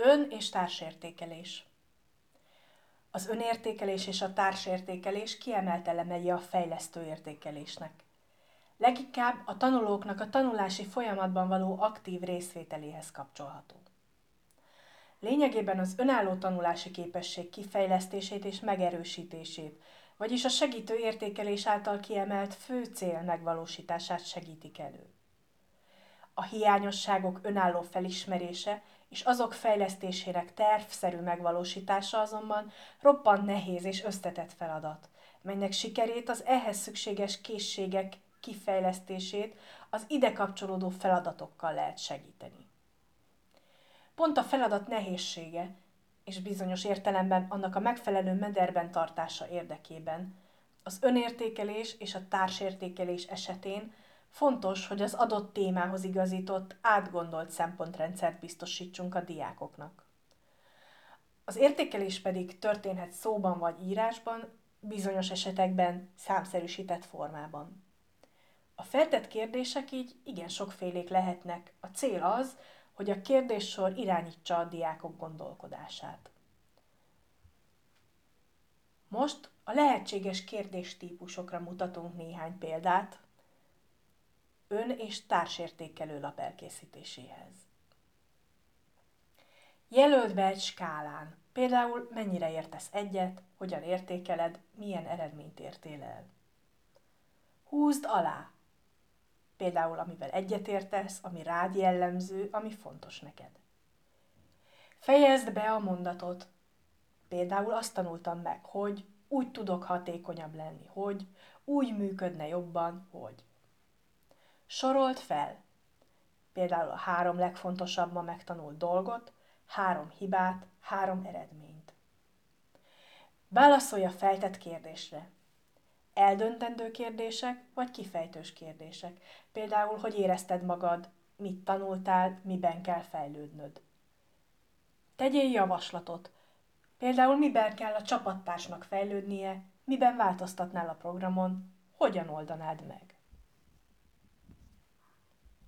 Ön- és társértékelés. Az önértékelés és a társértékelés kiemelt elemei a fejlesztő értékelésnek. Leginkább a tanulóknak a tanulási folyamatban való aktív részvételéhez kapcsolható. Lényegében az önálló tanulási képesség kifejlesztését és megerősítését, vagyis a segítő értékelés által kiemelt fő cél megvalósítását segítik elő. A hiányosságok önálló felismerése és azok fejlesztésének tervszerű megvalósítása azonban roppant nehéz és összetett feladat, melynek sikerét az ehhez szükséges készségek kifejlesztését az ide kapcsolódó feladatokkal lehet segíteni. Pont a feladat nehézsége és bizonyos értelemben annak a megfelelő mederben tartása érdekében az önértékelés és a társértékelés esetén Fontos, hogy az adott témához igazított, átgondolt szempontrendszert biztosítsunk a diákoknak. Az értékelés pedig történhet szóban vagy írásban, bizonyos esetekben számszerűsített formában. A feltett kérdések így igen sokfélék lehetnek. A cél az, hogy a kérdéssor irányítsa a diákok gondolkodását. Most a lehetséges kérdéstípusokra mutatunk néhány példát, ön- és társértékelő lap elkészítéséhez. Jelöld be egy skálán, például mennyire értesz egyet, hogyan értékeled, milyen eredményt értél el. Húzd alá, például amivel egyetértesz, ami rád jellemző, ami fontos neked. Fejezd be a mondatot. Például azt tanultam meg, hogy úgy tudok hatékonyabb lenni, hogy úgy működne jobban, hogy. Sorolt fel. Például a három legfontosabb ma megtanult dolgot, három hibát, három eredményt. Válaszolj a feltett kérdésre. Eldöntendő kérdések vagy kifejtős kérdések. Például, hogy érezted magad, mit tanultál, miben kell fejlődnöd. Tegyél javaslatot. Például miben kell a csapattársnak fejlődnie, miben változtatnál a programon, hogyan oldanád meg.